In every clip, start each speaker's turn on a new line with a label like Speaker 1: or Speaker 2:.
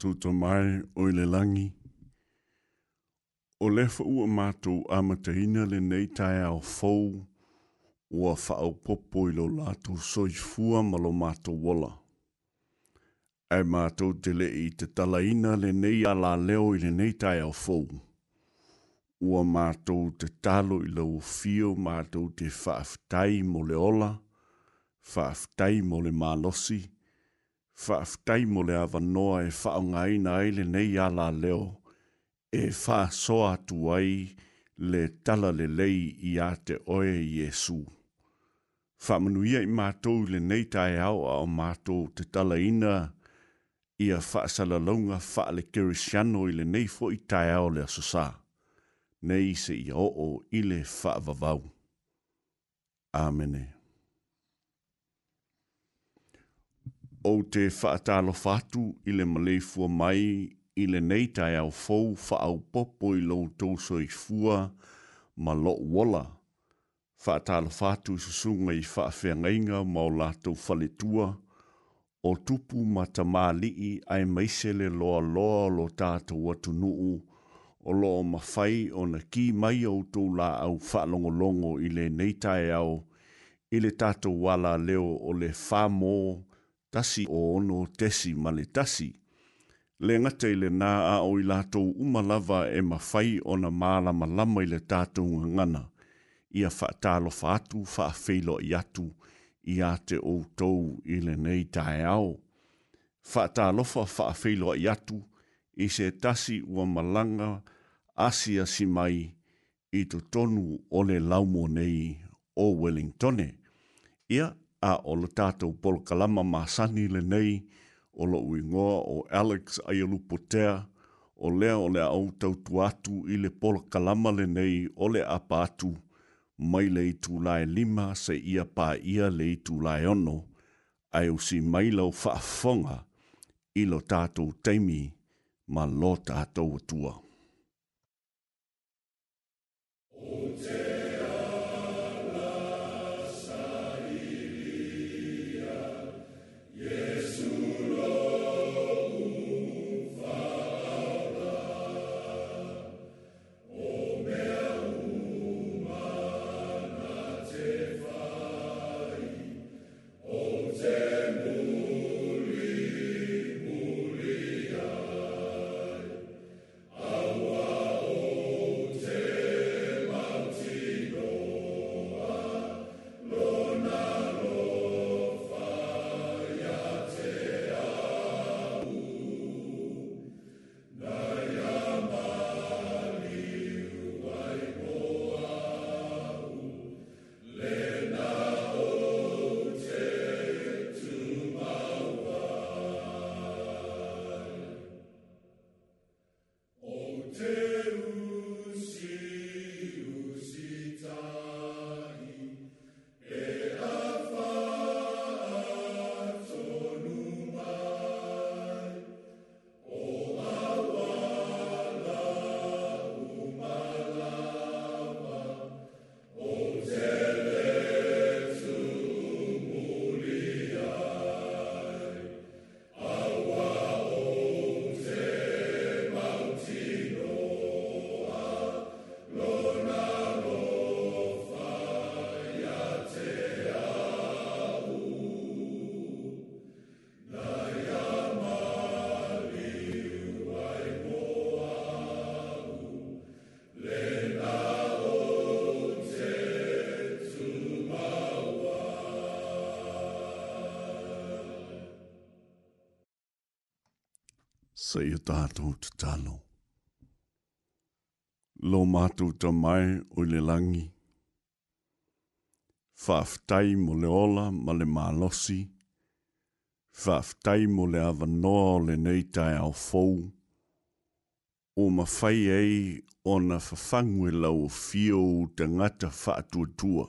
Speaker 1: tu to mai o le langi. O lefa ua mātou amataina le nei tai ao fau ua whao popo i lo lātou soi fua malo mātou wola. Ai mātou te le i te talaina le nei ala leo i le nei tai ao fau. Ua mātou te talo i lo fio ma mātou te whaaftai mo le ola, whaaftai mo le malosi mātou whaaftai mo le awanoa e whaonga i na aile nei ala leo, e wha soa tuai le tala le lei i a te oe Iesu. Whamanuia i mātou le nei tai au a o mātou te tala ina, i a wha salalonga wha le kirishiano i le nei fo i tai au le asosā, nei se i o o i le wha vavau. Amene. Amen. o te whaatalo fatu i le malei fua mai i le nei tai au fau whaau popo i lo tōso i fua ma lo wola. Whaatalo fatu i susunga i whaafea ngainga ma o lātou faletua o tupu ma ta māli i ai maisele loa loa lo tātou watu nuu o loo mawhai o na ki mai au tō la au whaalongolongo i le nei tai au i le tātou wala leo o le whamoa tasi o ono tesi male tasi. Le ngate le nā a o i lātou umalava e mawhai o na māla malama i le tātou ngana. Ia whaatalo whātu whaafeilo i atu i a te outou i le nei tae ao. Whaatalo whaafeilo i atu i se tasi ua malanga asia si mai i tu tonu o le laumo nei o Wellingtone. Ia a o le tātou polkalama ma sani le nei, o lo uingoa o Alex Ayalupotea, o lea o le au tautu atu i le polkalama le nei o le apa atu, mai le itu lae lima se ia pā ia le itu lae ono, ai o si mai lau whaafonga i lo tātou teimi ma lo tātou atua. Oh, sa i tātou te tālo. Lo mātou ta mai o le langi. Whaftai mo le ola ma le mālosi. Whaftai mo le awanoa o le neitai au fou. O ma whai ei o na whawhangwe lau fio o te ngata whaatuatua.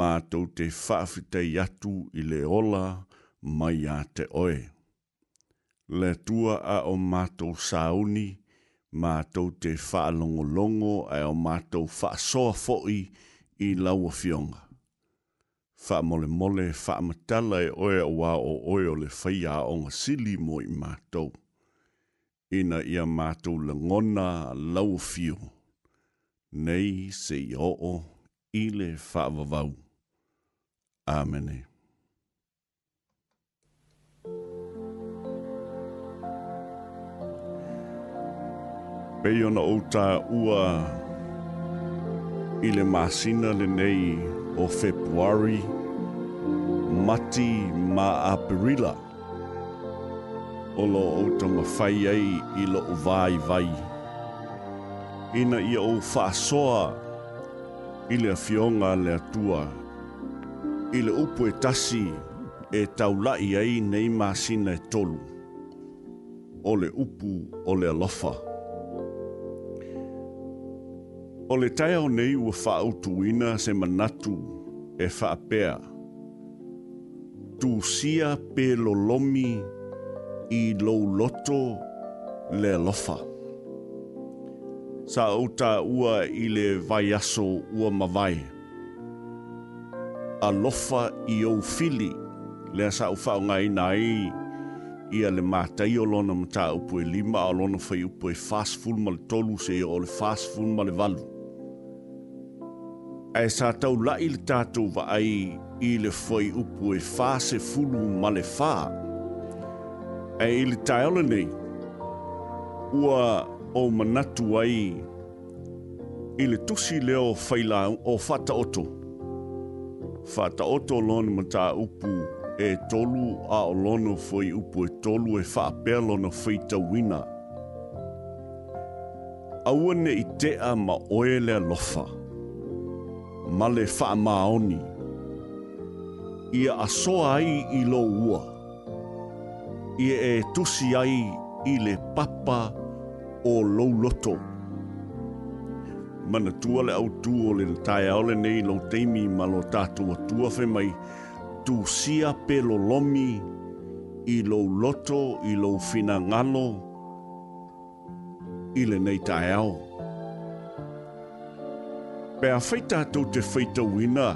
Speaker 1: Mātou te whaafitai atu i le ola mai a te oe. Mātou te ola mai a te oe. le tua a o mātou sauni, mātou te longo a o mātou soa fo'i i laua fionga. Wha mole mole wha matala e oe wā o oe o le whaia o ngā sili mo i Ina ia mātou ngona lau fio. Nei se i oo i le whaavavau. pei ona ou ua i le masina lenei o februari mati ma aprila o lo ou tamafai ai i loo vaivai ina i ou faasoa i le afioga a le atua i le upu e tasi e taulaʻi ai nei masina e tolu o le upu o le alofa O le tai au nei ua whaautuina se manatu e whaapea. Tu sia pe lolomi i lou loto le lofa. Sa auta ua i le vai aso ua mawai. A lofa i au fili le sa au whao ngai nai i a le mātai o lona mta upo e lima a lona whai upo e fast full mal tolu se o le fast full mal valu e sa tau lai le tātou wa ai i le foi upu e fā se fulu ma le fā. Ae i le taiole nei, ua o manatu ai i le tusi leo faila o fata oto. Fata oto lona ma tā upu e tolu a o lono foi upu e tolu e fā pēlo na feita wina. Aua ne i tea ma oele lofa. lofa ma le wha maoni. Ia a soa ai i lo ua. Ia e tusi ai i le papa o lo loto. Mana tua le au tu o le tae le nei lo teimi ma lo tatu o tua whe mai tu sia pe lo lomi i lo loto i lo fina ngalo i le nei tae ole pe a feita tau te feita wina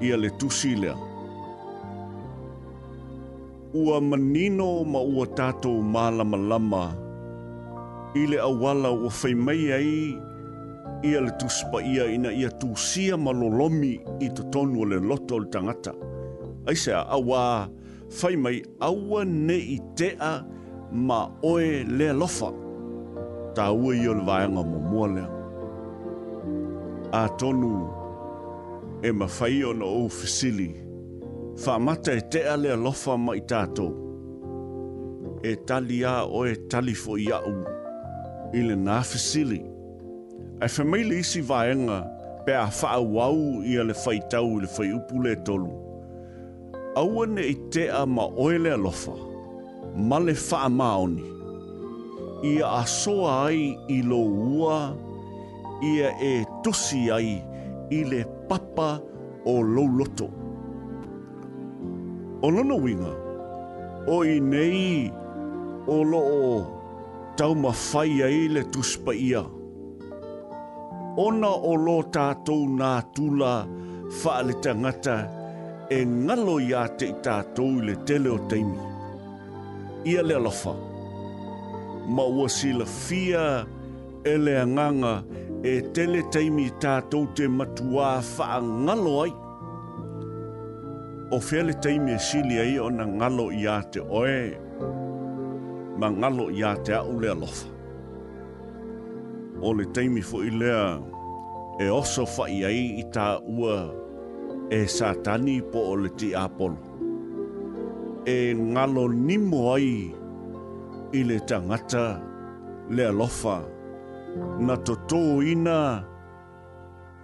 Speaker 1: ia le tusi lea. Ua manino ma ua tato malama i le awala ua feimei ai ia le tuspa ia ina ia tusia malolomi i to tonu le loto le tangata. Aise a awa feimei awa ne i tea ma oe le lofa. Ta ua i o le vaenga mo mua lea atonu e mawhai o na o fisili. Whamata e te alea lofa mai tātou. E tali a o e tali fo i au. I le fisili. Ai whamaili isi vaenga pe a wha wau i le whai tau i le whai upu le tolu. Aua ne i te a ma oelea lofa. Ma le Ia a ai i lo ua ia e tusi ai i le papa o louloto. O lono winga, o i nei o lo o tau mawhai ai le tuspa ia. Ona o lo tātou nā tula wha le tangata e ngalo i ate i tātou le tele o teimi. Ia le alofa, maua si la fia le ele anganga e tele taimi tātou te matua wha ngalo ai. O whele taimi e sili ai o na ngalo i a te oe, ma ngalo i a te au lea lofa. O le taimi fo i lea e oso wha i ai i tā ua e satani po o le ti apolo. E ngalo nimo ai i le tangata lea lea lofa na toto ina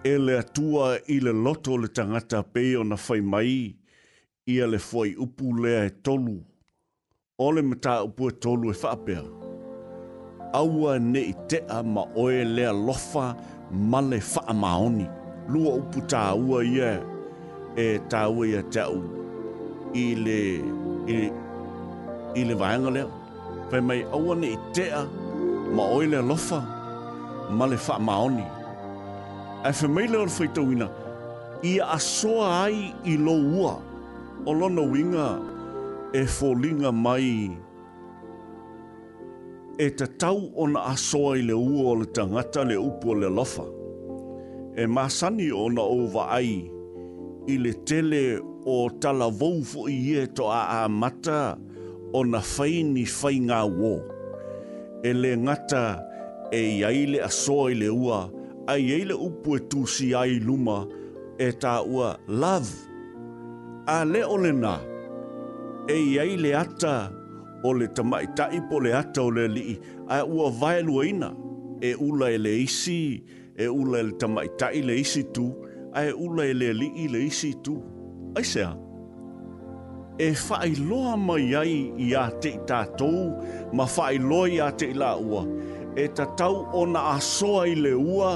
Speaker 1: e le atua i le loto le tangata pei o na whai mai i le foi upu lea e tolu. O le mata upu e tolu e whapea. Aua ne i tea ma oe lea lofa ma le wha maoni. Lua upu tā ua ia e tā ua ia te au i le, i, i le vaenga lea. Whai mai aua ne i tea ma oe lea lofa ma le whaamaoni. Ai whamaila o whaitauina, ia asoa ai i lo ua, o lona winga e fōlinga mai e te tau o na asoa i le ua o le tangata le upu le lofa. E masani o na ouwa ai i le tele o tala voufo i e to a a mata o na whaini whai ngā wō. E le ngata ngata e iai le asoa i le ua, a iai le upu e tūsi ai luma, e tā ua love. A le o le nā, e iai le ata o le tamai tai po le ata o le lii, a ua vai luaina, e ula e le isi, e ula e le tamai tai le isi tū, a e ula e le lii le isi tū. Ai sea, e whaeloa mai ai i a te i tātou, ma whaeloa i a te i la ua, e ta tau ona a soa i le ua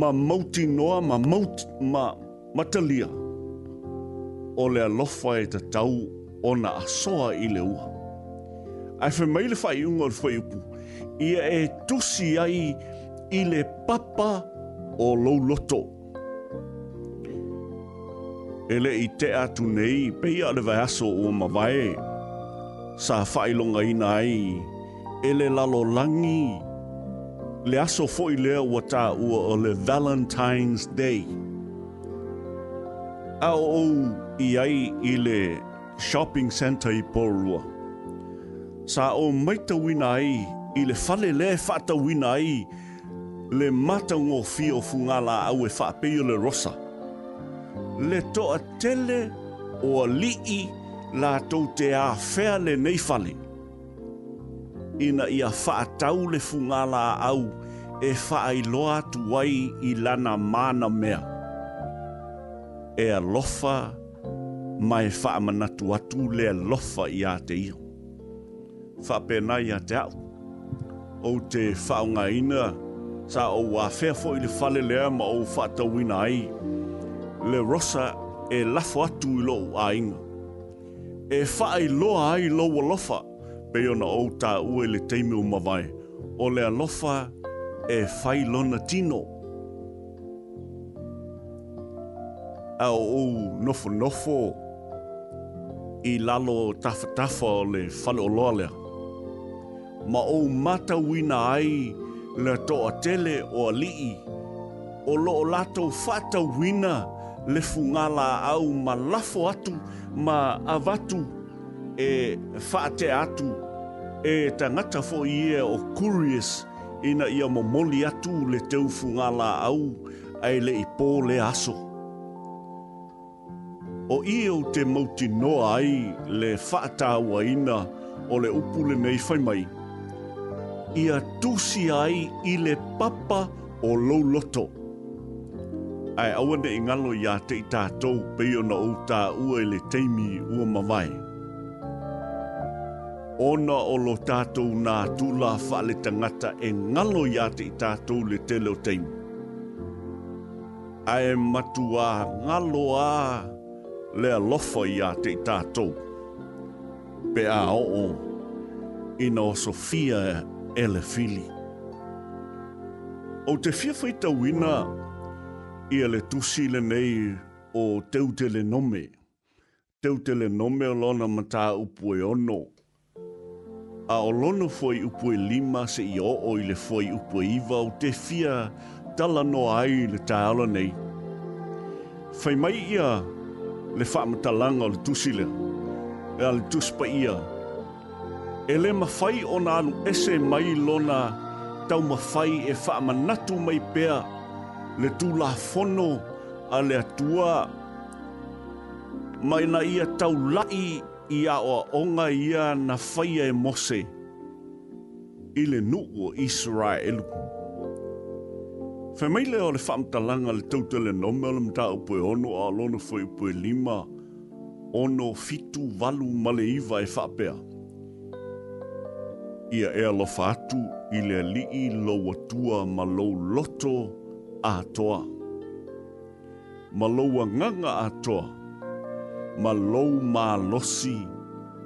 Speaker 1: ma mauti noa, ma mauti, ma, ma talia. O le alofa e ta tau ona a soa i le ua. Ai fe maile fai unga o upu, ia e tusi ai i le papa o louloto. Ele i te atu nei, pe ia le vai aso o ma vai, sa fai longa ina ai, ele lalo langi. Le aso foi lea ua tā ua o le Valentine's Day. A o ou i ai i le shopping center i porua. Sa o maita wina ai i le fale le fata wina ai le mata ngō fio fungala au e whapeo le rosa. Le toa tele o li'i la tau te a fea le neifale. fale ina ia whaatau le fungala au e whaai loa tuai i lana mana mea. E alofa mai whaamana tu atu le lofa i a te iho. Whapena i a te au. O te whaunga ina sa o wafea fo i le fale lea ma o whaatau ina ai. Le rosa e lafo atu i lo a inga. E whaai loa ai lo alofa alofa peo na outa tā ue le teime o mawai, o le alofa e whai lona tino. A o ou nofo nofo i lalo tafa tafa o le whale o loalea. Ma ou mata wina ai le toa tele o alii, o lo o lato fata wina le fungala au ma lafo atu ma avatu e whaate atu e tangata fo i e o curious ina ia mo moli atu le teufu ngā la au ai le i pō le aso. O i e o te mauti noa ai le whaatawa ina o le upule nei fai mai. Ia tusi ai i le papa o lou loto. Ai awane i ngalo ia te i tātou peiona o tā ua i le teimi ua mawai ona o lo tātou nā tūlā whaale tangata e ngalo ia te i tātou le te leo teimu. Ae matu a ngalo a le alofa ia te i tātou. Pe a o o, ina o Sofia e le fili. O te fia whaita wina, ia le tusi le nei o teutele nome. Teutele nome o lona mata upu e ono a olono foi upoe lima se i o i le foi upoe iwa o te fia tala no ai le taala nei. Fai mai ia le whaamatalanga o le tusile, e le tuspa ia. E le mawhai o nānu ese mai lona tau mawhai e whaamanatu mai pea le tūla fono a le atua. Mai na ia tau lai ia o onga ia na faia e mose i le nuu o Israel. Whamile o le whamtalanga le tautele nome o le mta upo ono a alono fwe upo lima ono fitu walu male iwa e whapea. Ia e alofa atu i le li i lau atua ma lau loto a toa. Ma lau nganga a toa ma lou ma losi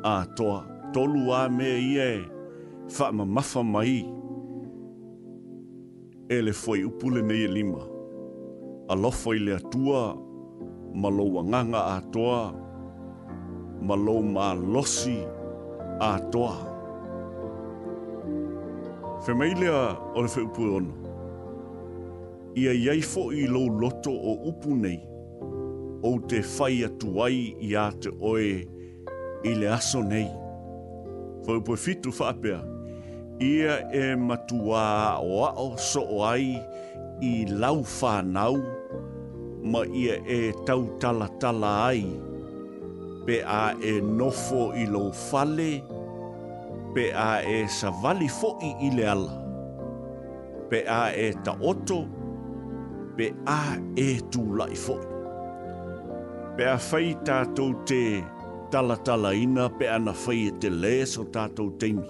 Speaker 1: a toa tolu a me ie fa ma mafa mai ele foi upule nei e lima a lo foi le tua ma lou nganga a toa ma lou ma losi a toa Familia o le whiupu ono. Ia iei fo i lo loto o upu nei o te whai atu ai i a te oe i le aso nei. Whau poe fitu whapea, ia e matua o ao so o ai i lau whanau, ma ia e tau tala tala ai, pe a e nofo i lau fale, pe a e savali foi i le ala, pe a e ta oto, pe a e tu lai foi pe a whai tātou te talatala ina pe ana whai e te lēs o tātou teimi.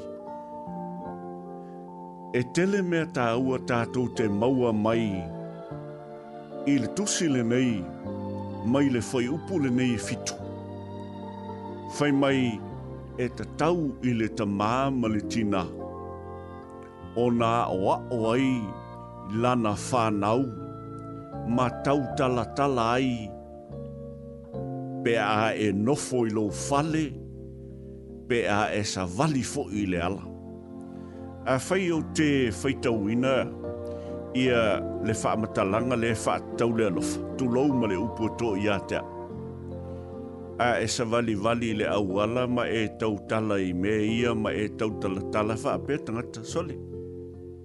Speaker 1: E tele mea tā ua tātou te maua mai, i le tusi le nei, mai le whai upu le nei e fitu. Whai mai e te tau i le ta māma le tina, o nā o a o ai lana whānau, ma tau talatala ai, tala pe a e nofo i lou fale, pe a e sa vali fo i le ala. A whai o te whai tau ina, ia le wha amatalanga le wha tau le alofa, tu lou ma le upo to i atea. A e sa vali vali le au ala, ma e tau tala i me ia, ma e tau tala tala wha pe tangata sole.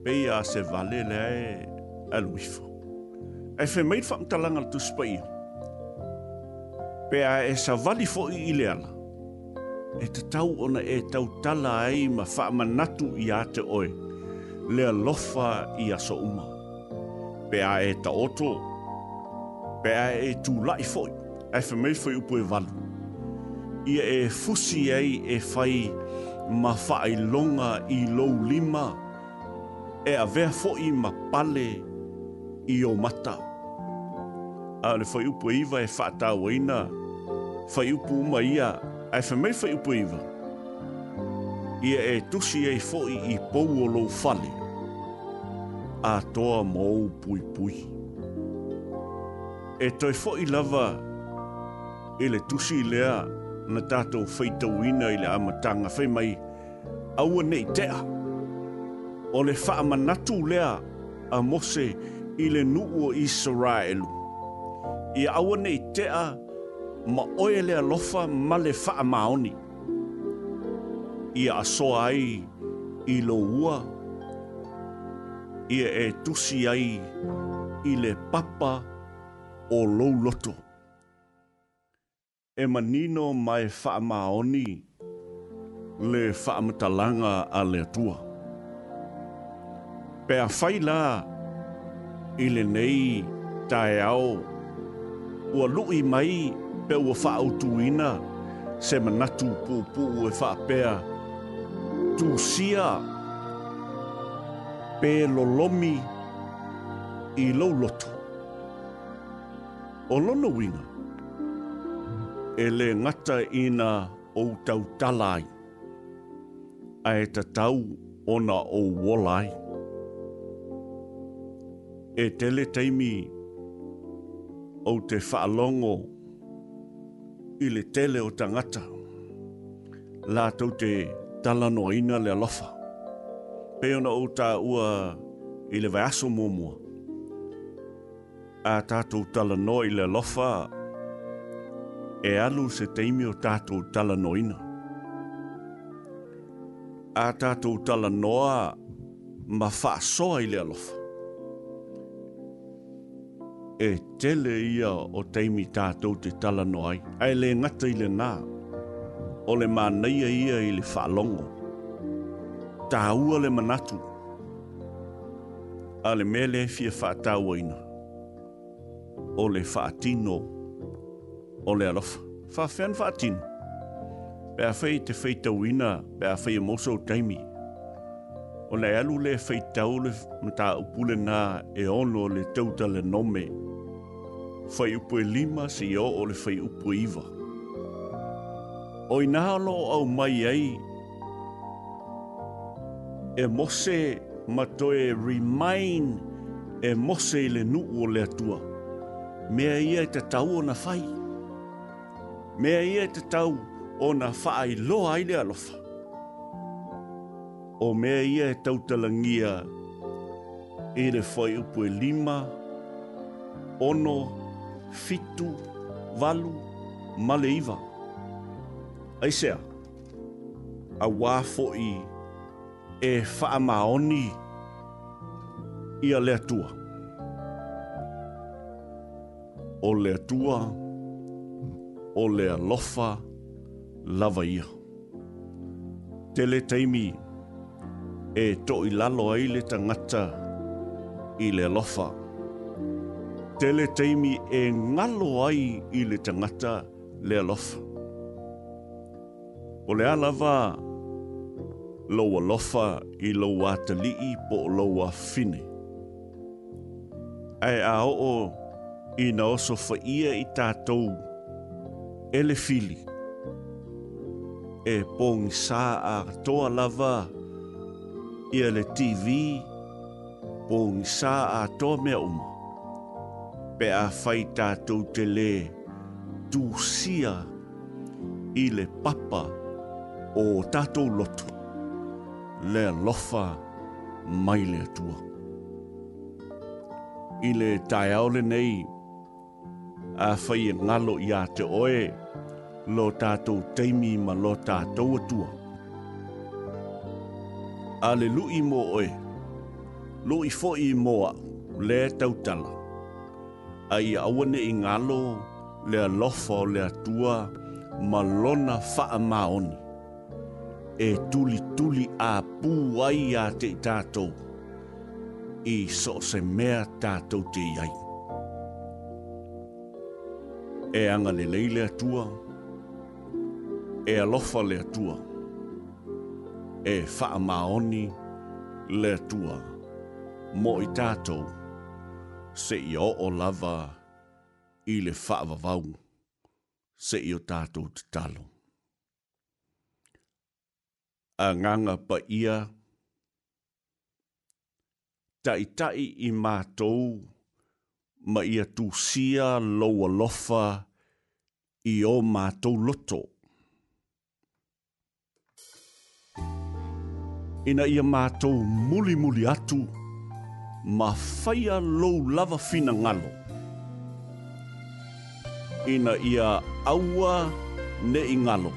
Speaker 1: Pe ia se vale le e alwifo. E whai mei wha amatalanga le tu spai ia pea e sa vali fo i ile ana. E te tau ona e tau tala ai ma wha manatu i a te oe, lea lofa i a so uma. Pea e ta oto, pea e tū lai fo i, e wha mei fo i upo e valu. Ia e fusi ei e fai ma wha longa i lou lima, e a vea fo i ma pale i o mata. Ale fo i upo iwa e wha tau ina, fai upu uma ia, ai fai mai fai upu iwa. Ia e tusi ei foi i pou o lou fale, a toa mou pui pui. E toi foi lava, ele tusi lea, na tātou fai tauina i le amatanga fai mai, aua nei tea. O le wha amanatu lea, a mose i le nuu o Israelu. Ia aua nei tea, ele tusi lea, ma oele a lofa ma le faa maoni. Ia asoa ai i lo ua, ia e tusi ai i le papa o lou loto. E manino mai faa maoni le faa matalanga a le tua. Pea fai la i le nei tae au ua lui mai pe ua ina, se manatu pōpū e whapea. Tu sia, pe lolomi i loulotu. O lono wina, e le ngata ina o tau talai, a e ta tau ona o wolai. E tele taimi o te whaalongo ngata i le tele o tangata. La tau te talanoina le alofa. Peona o tā ua i le vaiaso mōmua. A tātou talano i le alofa e alu se teimi o tātou talanoina. A tātou talanoa ma faa soa i le alofa e tele ia o teimi tātou te tala noai. Ai le ngata i le nā, o le mānaia ia i le whalongo. Tā ua le manatu, a le mele fia whātau aina. O le whātino, o le alofa. Whāwhen whātino, bea whei te whei tauina, bea e moso o teimi o le alu le feitau le mata upule na e ono le tauta le nome. Fai upu e lima se si o o le fai upu iwa. O inahalo au mai ai, e mose matoe remain e mose le nu o le atua. Mea ia e te tau o na fai. Mea ia e te tau o na fai loa ai le alofa o mea ia e tautalangia e le whai upo e lima, ono, fitu, valu, male iwa. sea, a wāfo i e whaamaoni i a lea tua. O lea tua, o lea lofa, lava ia. Tele Tele taimi e to i lalo ai le tangata i le lofa. Tele teimi e ngalo ai i le tangata le lofa. O le alawa, loa lofa i loa atalii po loa fine. Ai a oo i na oso faia i tātou ele fili. E pōngi sā a toa lava lofa ia le TV po ngisa a tō mea uma. Pe a whai tātou te le tūsia i le papa o tātou lotu le lofa mai le tua. I le tai aole nei a whai e ngalo i a te oe lo tātou teimi ma lo tātou atua a le lu'i mo oe, lu'i fo i mo a le tautala. A i awane i ngalo le alofa o le atua ma lona wha'a maoni. E tuli tuli a pū ai a te tātou i so se mea tātou te iai. E anga le leile tua, e a alofa le atua, e e faa maoni le tua. Mo i tātou, se i o o lava i le wha vavau, se i o tātou te talo. A nganga pa ia, tai tai i mātou, ma ia tu sia loa lofa i o mātou Mātou loto. ina ia mātou muli muli atu ma whaia lou lava fina ngalo. Ina ia aua ne i ngalo.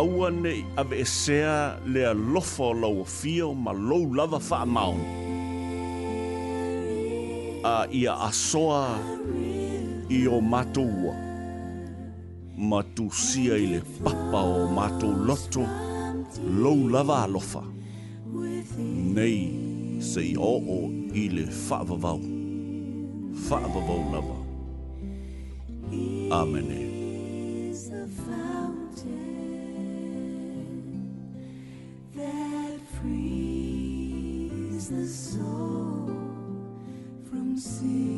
Speaker 1: Aua ne i avesea e lea lofa o lau fio ma lou lava wha A ia asoa i o mātou ua. Matusia ile papa o mātou lotu. Lotu. laulava alofa nei se i o o i le whaavavau whaavavau lava Amene The soul from sin.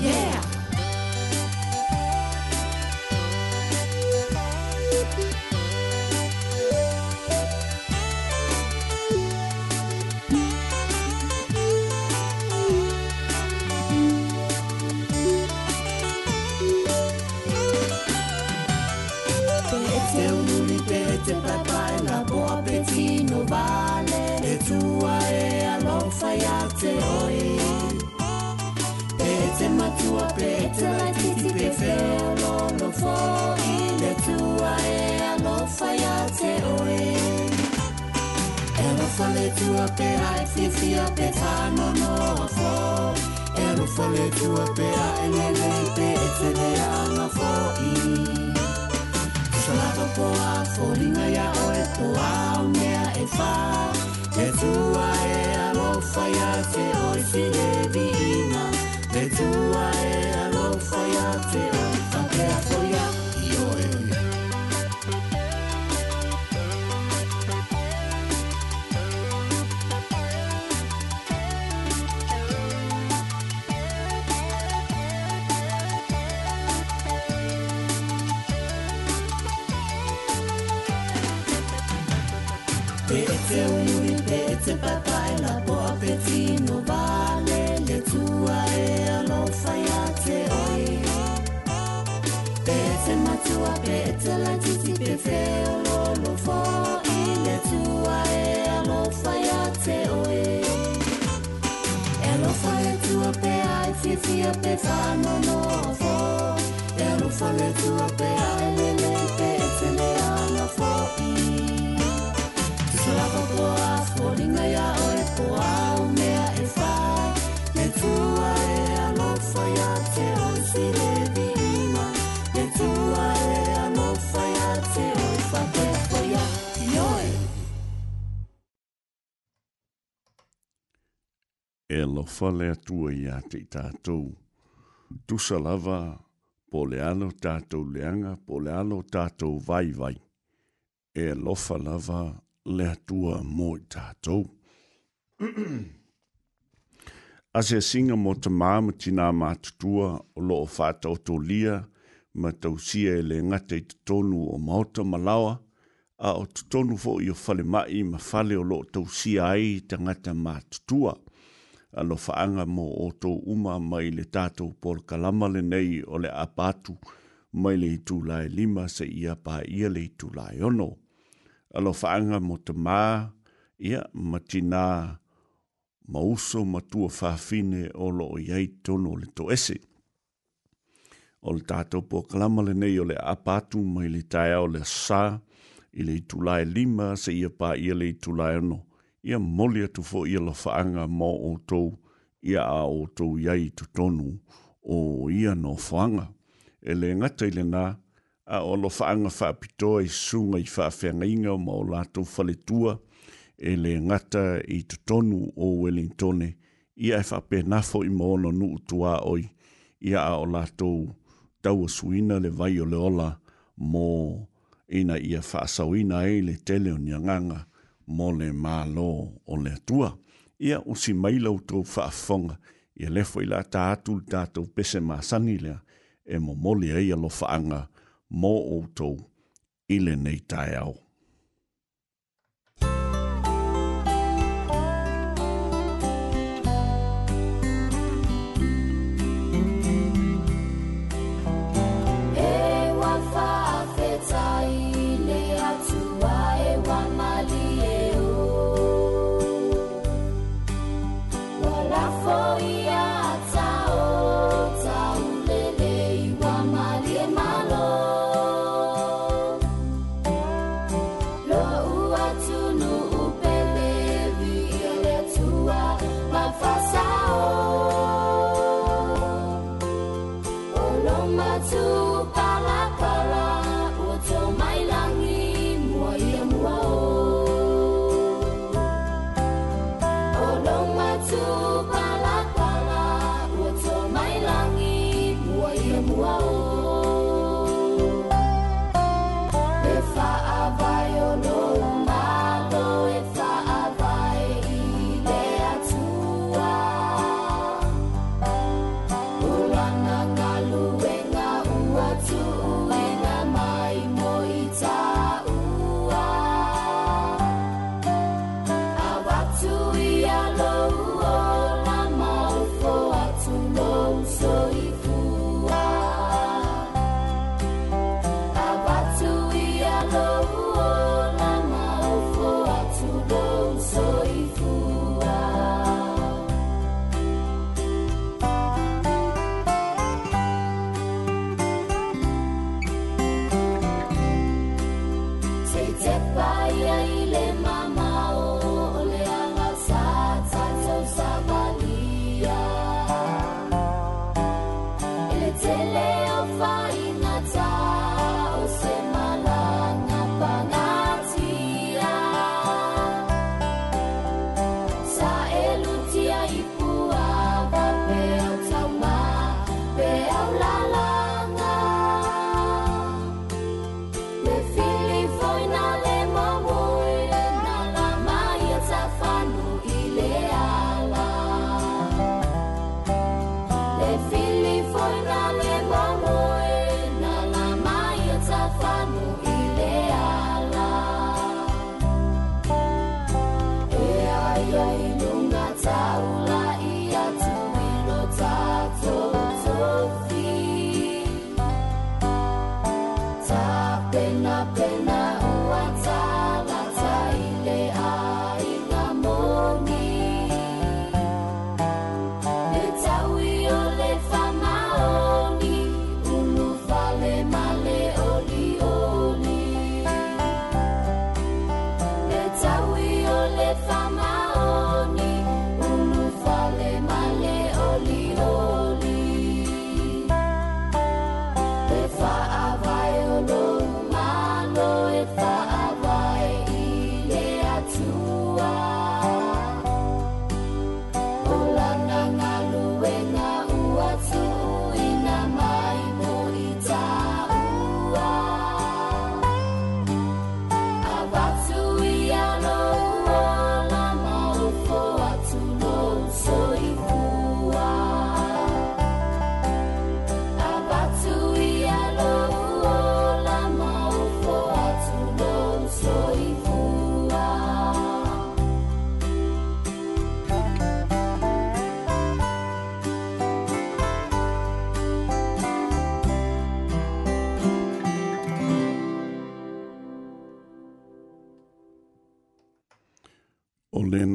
Speaker 2: Yeah. fole tua pe ai fi fi a pe fa no no fo e ru fole tua pe ai le le pe e te ne a no fo i so la to po a fo ni na ya o e po a o me a e fa te tua e a lo fa ya te o i fi le vi ina te tua e a lo fa ya te o fa pe a fo ya te Pe e te uri, pe e te papai, la poa pe tino vale, le tua e alo fai a te oi. Pe e te matua, pe e te la
Speaker 1: titi, pe te o lolo foi, le tua e alo fai a te oi. Ero fa le tua pe ai, fifia pe fa no no fo, ero fa le tua pe ai, le le lo fale atua i a te tātou. Tu salava, po le alo tātou leanga, po le alo tātou vai vai. E lo falava le atua mo i tātou. a se singa mo te māma tina mātutua o lo o fātou tō lia, ma tau sia e le ngate i tonu o maota malawa, a o tonu fo i o fale mai ma fale o lo tau sia ai ta ngata mātutua. tua alo faanga mo o tō uma mai le tātou por kalama le nei o le apatu mai le itu lai lima se ia pā ia le itu lai ono. Alo faanga mo te mā, ia matina mauso matua whawhine o lo o iai tono le tō ese. O le tātou por kalama le nei o le apatu mai le tāia o le sā i le itu lai lima se ia pā ia le itu lai ono ia moli atu fo ia lofaanga mo o tou ia a o tou iai tu tonu o ia no fanga. E le ngata ile a o lofaanga whaapitoa i sunga i whaafenga inga o mao lātou tua e le ngata i tu tonu o Wellington ia e whape nafo i maono nu utua oi, ia a o lātou taua suina le vai o le ola mo ina ia fa whaasawina e le tele o nianganga mō le mālō o le atua. Ia usi mailau tō whaafonga, ia lefo i la tā atu tātou pese mā sangi e mō mōli ai lo whaanga mō o tō ile nei tai au.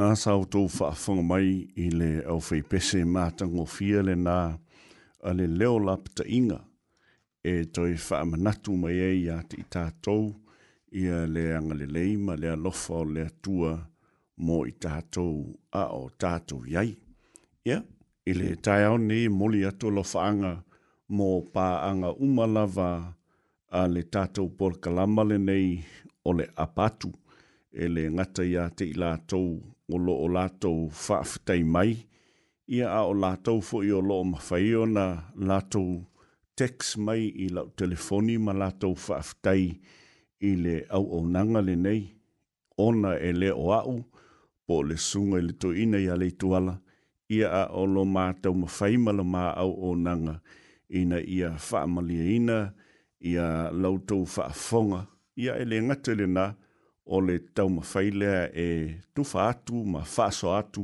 Speaker 1: nā sāu tōu whaafunga mai i le au whai pese mā tango fia le nā a le leo lap ta inga e tōi whaamanatu mai e ia te i tātou i a le anga le leima le alofa o le atua mō i tātou a o tātou iai. Ia, yeah. i le tai au ne moli atu lo whaanga mō pā anga umalawa a le tātou porkalama le nei o le apatu e le ngata ia te i lātou o lo o latou whaafitai mai, ia a o latou fo i o lo o mawhai o na latou text mai i lau telefoni ma latou whaafitai i le au au nanga le nei, ona e le o au, po le sunga i le to ina i a le tuala, ia a o lo mātou mawhai ma la mā au o nanga, ina ia whaamalia ina, ia lautou whaafonga, ia e le ngatele naa, o le tau mawhai lea e tufa atu, ma whaso atu,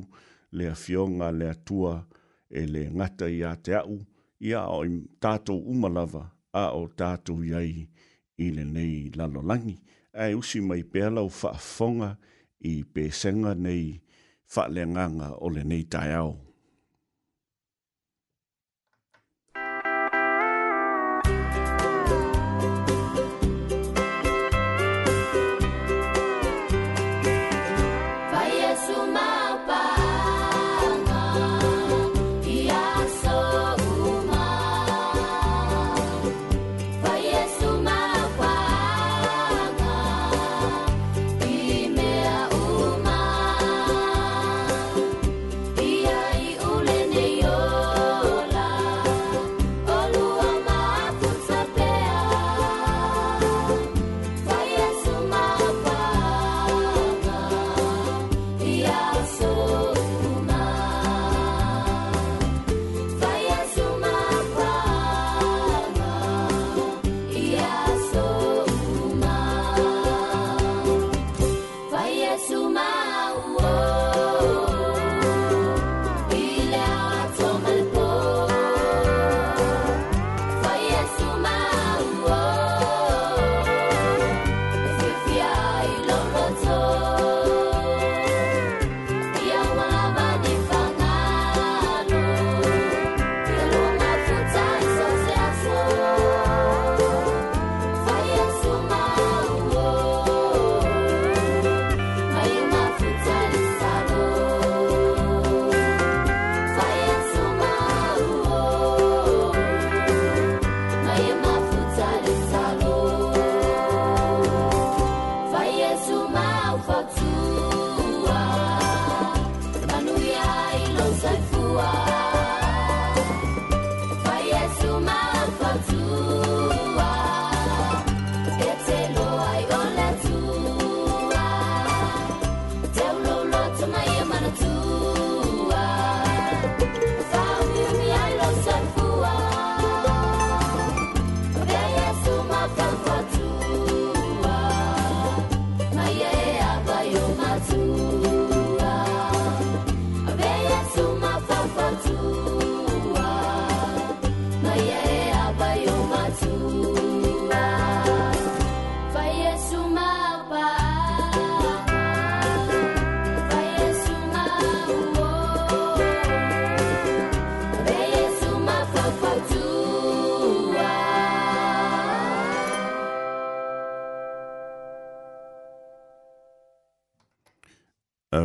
Speaker 1: lea fionga lea tua e le ngata i a te au, i a o tātou umalava, a o tātou iai i le nei lalolangi. A e usi mai pēlau wha i pēsenga nei wha le nganga o le nei tai au.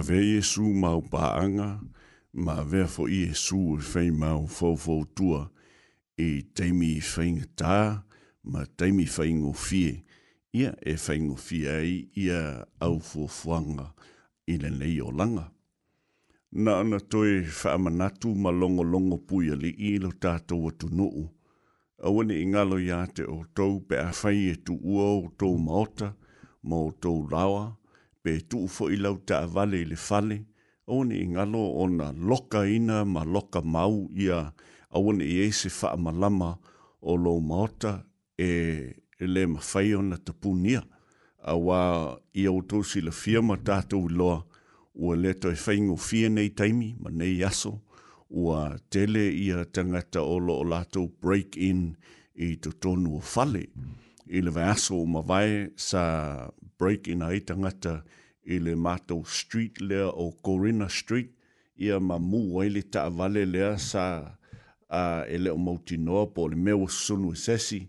Speaker 1: vea Iesu mau pāanga, ma vea fo Iesu e whei mau fōfō tua, e teimi i whainga tā, ma teimi whai ngō fie. Ia e whai ngō fie ai, ia au fōfuanga, i le nei o langa. Na ana toi whaamanatu ma longo longo puia li i lo tātou atu nuu. Awane i ngalo i o tau, pe a whai e tu ua o tau maota, ma o tau rawa, pe tu fo i lau ta vale le fale o ngalo ona loka ina ma loka mau ia a wone i eise fa malama o lo maota e, le mafai ona na tapunia a wā i au si la fia ma tu lo ua le toi e whaingo fia nei taimi ma nei aso ua tele ia tangata o lo o break in e to tonu fale i le vai aso ma vai sa break in a itangata i le mātou street lea o Corina Street ia ma mū wai le ta avale lea sa a uh, e ele o mauti noa po le mewa sunu e sesi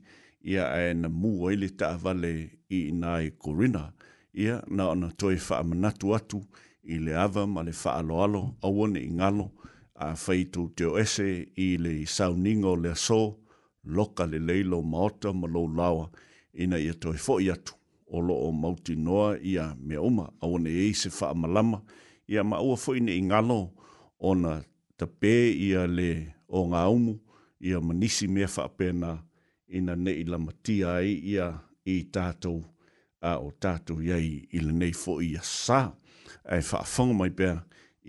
Speaker 1: ia e na mū wai le ta avale i nai Corina ia na ona toi wha manatu atu i le ava ma le wha aloalo awane i ngalo a whaitu te o ese i le sauningo le so loka le leilo maota ma lau lawa ina ia toi fo i atu o lo o mauti noa ia me oma au ne e se wha malama ia ma ua fwoi ne ingalo o na tape ia le o ngā umu ia manisi mea wha apena ina ne i la matia ai ia i tātou a o tātou iei i le nei fwoi ia sā e wha whanga mai pia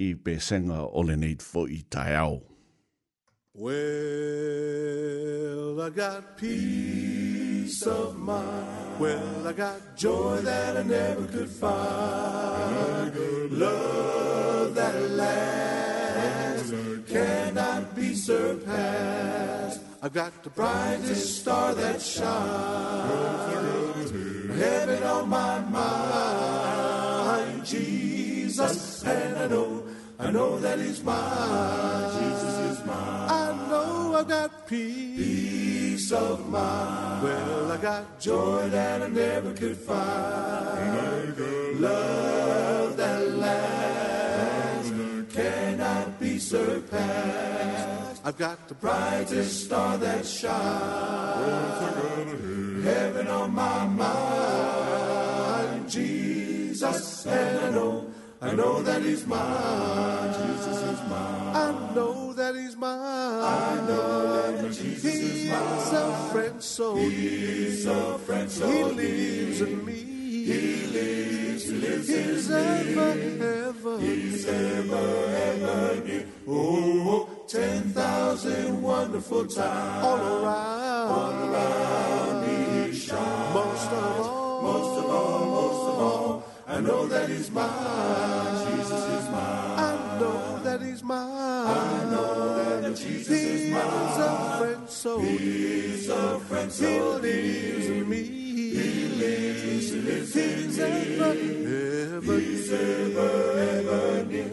Speaker 1: i pē senga o le nei fwoi tai au. Well, I got peace. peace of mind. Well, I got joy that I never could find, love that lasts, cannot be surpassed. I've got the brightest star that shines, heaven on my mind, Jesus, and I know, I know that He's mine. Jesus is mine. I know I've got peace peace of mind. Well, I got joy that I never could find. Love that lasts cannot be surpassed. I've got the brightest star that shines. Heaven on my mind. Jesus and I know I know that he's mine. Jesus is mine. I know that he's mine. I know that Jesus he is mine. He's a friend, so he's a friend, so he lives in me. He lives, he lives he's ever, me. ever, he's ever, ever near. Oh, oh, ten thousand wonderful times all around, all around me shines. Most of all. I know that he's mine. Jesus is mine. I know that he's mine. I know that Jesus he's is mine. He's a friend, so he's a friend, so he lives in me. He lives, he lives in ever, me. Ever, he's ever, ever near.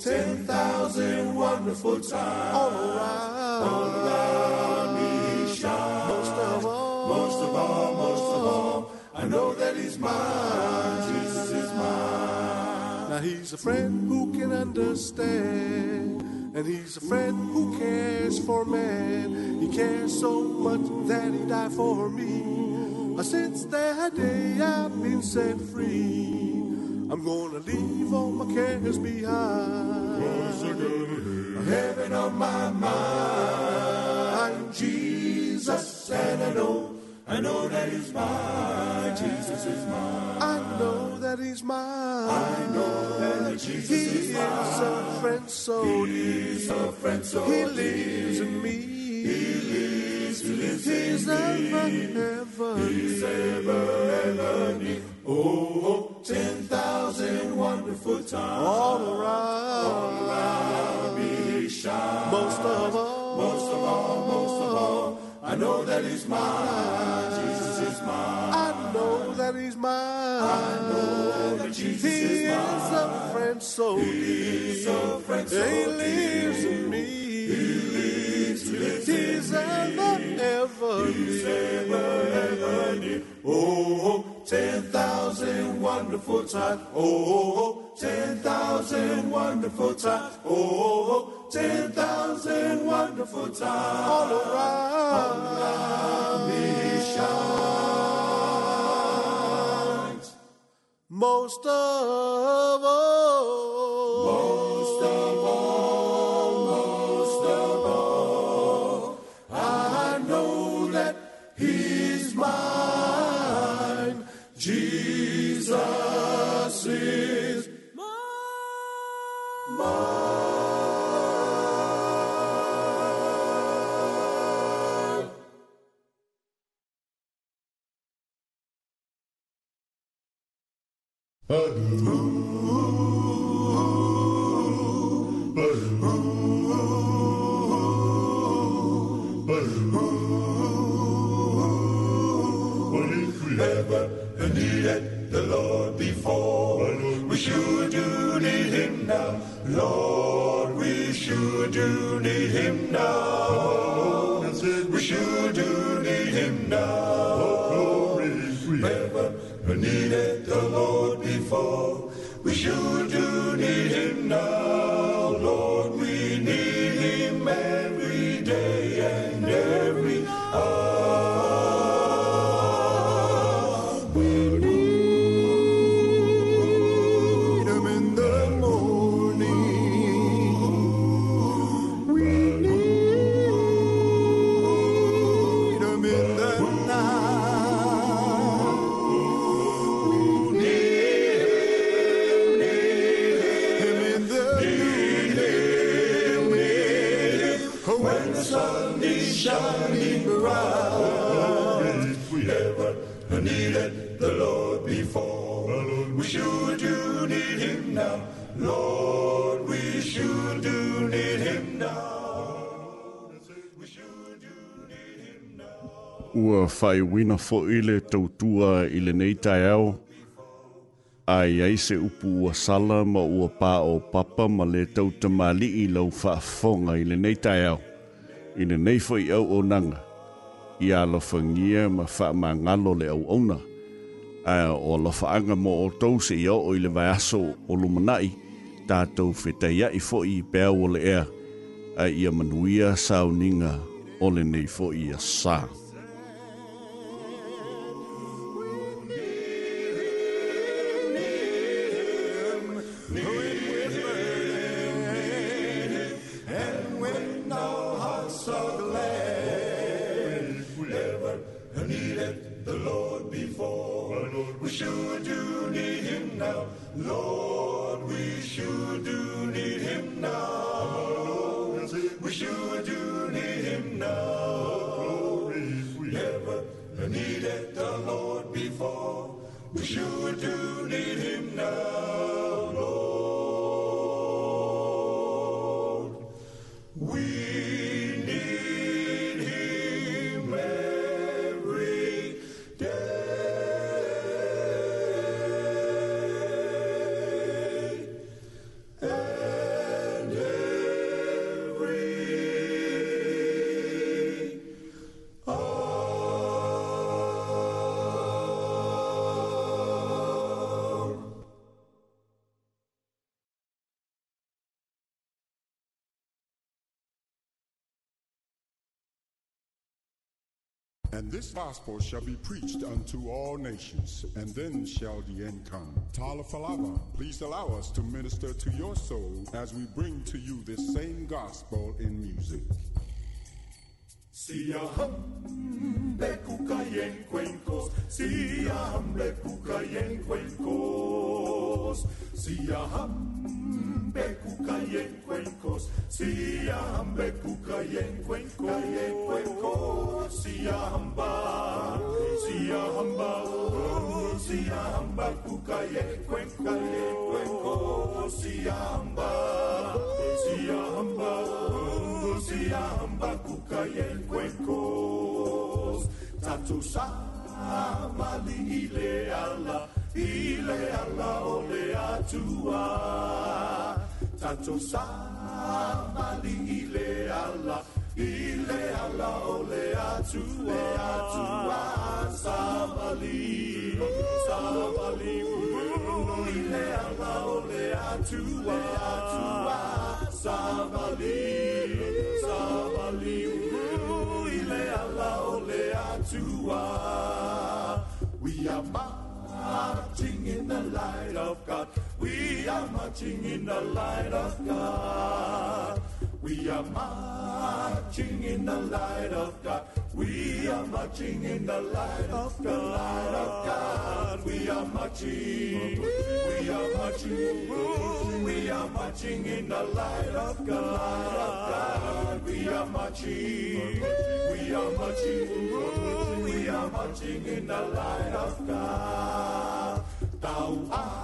Speaker 1: 10,000 wonderful times. All around. All around me shine. Most of all. Most of all, most of all. I know that he's mine. Now he's a friend who can understand, and he's a friend who cares for man. He cares so much that he died for me. Since that day I've been set free. I'm gonna leave all my cares behind. Cause heaven on my mind. I'm Jesus, and I know, I know that He's mine. Jesus is mine. I know that He's mine. I know that Jesus is mine. he is, a friend so he is a friend so He lives in me. He lives, he lives He's in ever me. heaven. He's ever ever near. 10,000 wonderful times. All around. All around me shine. Most of all. Most of all, most of all. I know that he's mine. Jesus is mine. I know that he's mine. I know he is a friend so dear. he lives in me. He lives with He's ever, ever near. ever, 10,000 wonderful times. 10,000 wonderful times. 10,000 wonderful times. All around, All around me. most of all. Hallelujah. sure do need him now. We sure do need him now. Ua whai wina fo ile tautua ile nei tai au. Ai ai se upu ua sala ma ua pā o papa ma le tau te mali i lau whaafonga ile nei tai au. Ile nei fo i au o nanga. I a lafangia ma wha ma ngalo le au auna. Ai o lafaanga mo o tau se i au o ile vai aso o lumanai. Ai tātou whetai ai fo'i i pēa o le ea, a ia manuia sauninga o le nei fo'i a sāng. And this gospel shall be preached unto all nations, and then shall the end come. Tala Falava, please allow us to minister to your soul as we bring to you this same gospel in music. Siahambe cucay en cuencos, siahambe cucay en cuencos, siahambe beku cayen cuencos, si am beku cayen cuenco, cayen cuenco, si amba, si amba, si amba ku cayen cuenco, cayen cuenco, si amba, si amba, si amba ku cayen cuenco, tatusa amali ile alla, ile
Speaker 3: alla ole atua tatosama li ile ala ile ala ole sa atua samali samali ile ala ole sa atua sa samali ile ala ole atua we are marching in the light of God we are marching in the light of God. We are marching in the light of God. We are marching in the light of the light of God. We are marching. We are marching. We are marching in the light of the light of God. We are marching. We are marching. We are marching in the light of God. Thou art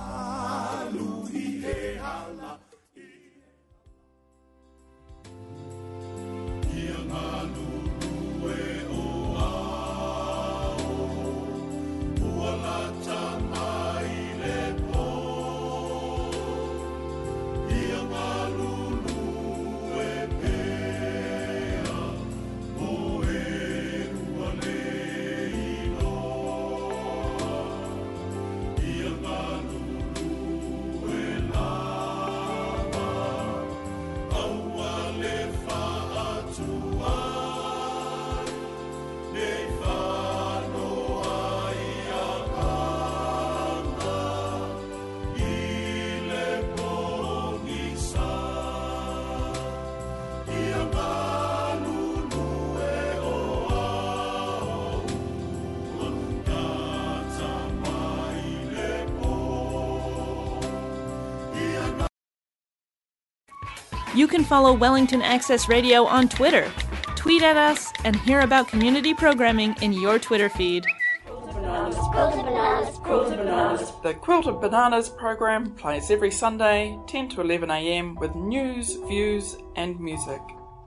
Speaker 3: can follow Wellington Access Radio on Twitter. Tweet at us and hear about community programming in your Twitter feed. Quilted
Speaker 4: Bananas, Quilted Bananas. The Quilted Bananas program plays every Sunday, 10 to 11 am, with news, views, and music.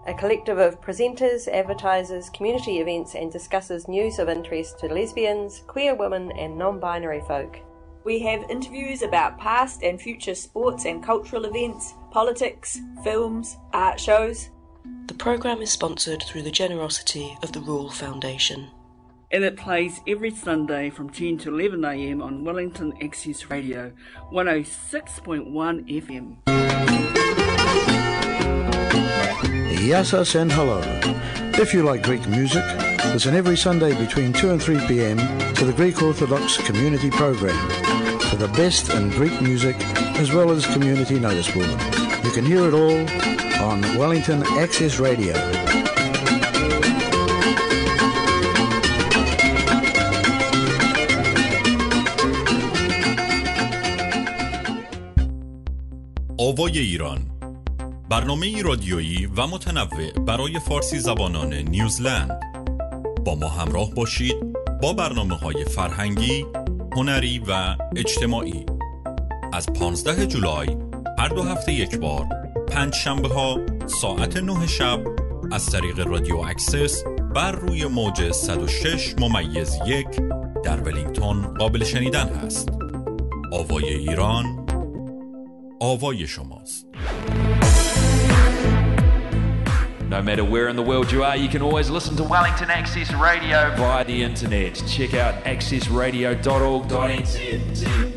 Speaker 5: A collective of presenters, advertisers, community events, and discusses news of interest to lesbians, queer women, and non binary folk.
Speaker 6: We have interviews about past and future sports and cultural events, politics, films, art shows.
Speaker 7: The programme is sponsored through the generosity of the Rural Foundation.
Speaker 8: And it plays every Sunday from 10 to 11am on Wellington Access Radio 106.1 FM.
Speaker 9: Yes, and hello. If you like Greek music, listen every Sunday between 2 and 3 pm to the Greek Orthodox Community Program for the best in Greek music as well as community notice board. You can hear it all on Wellington Access Radio. آوای ایران برنامه رادیویی و متنوع برای فارسی زبانان نیوزلند با ما همراه باشید با برنامه های فرهنگی، هنری و
Speaker 10: اجتماعی از 15 جولای هر دو هفته یک بار پنج شنبه ها ساعت نه شب از طریق رادیو اکسس بر روی موج 106 ممیز یک در ولینگتون قابل شنیدن هست آوای ایران آوای شماست No matter where in the world you are, you can always listen to Wellington Access Radio via the internet. Check out accessradio.org.nz.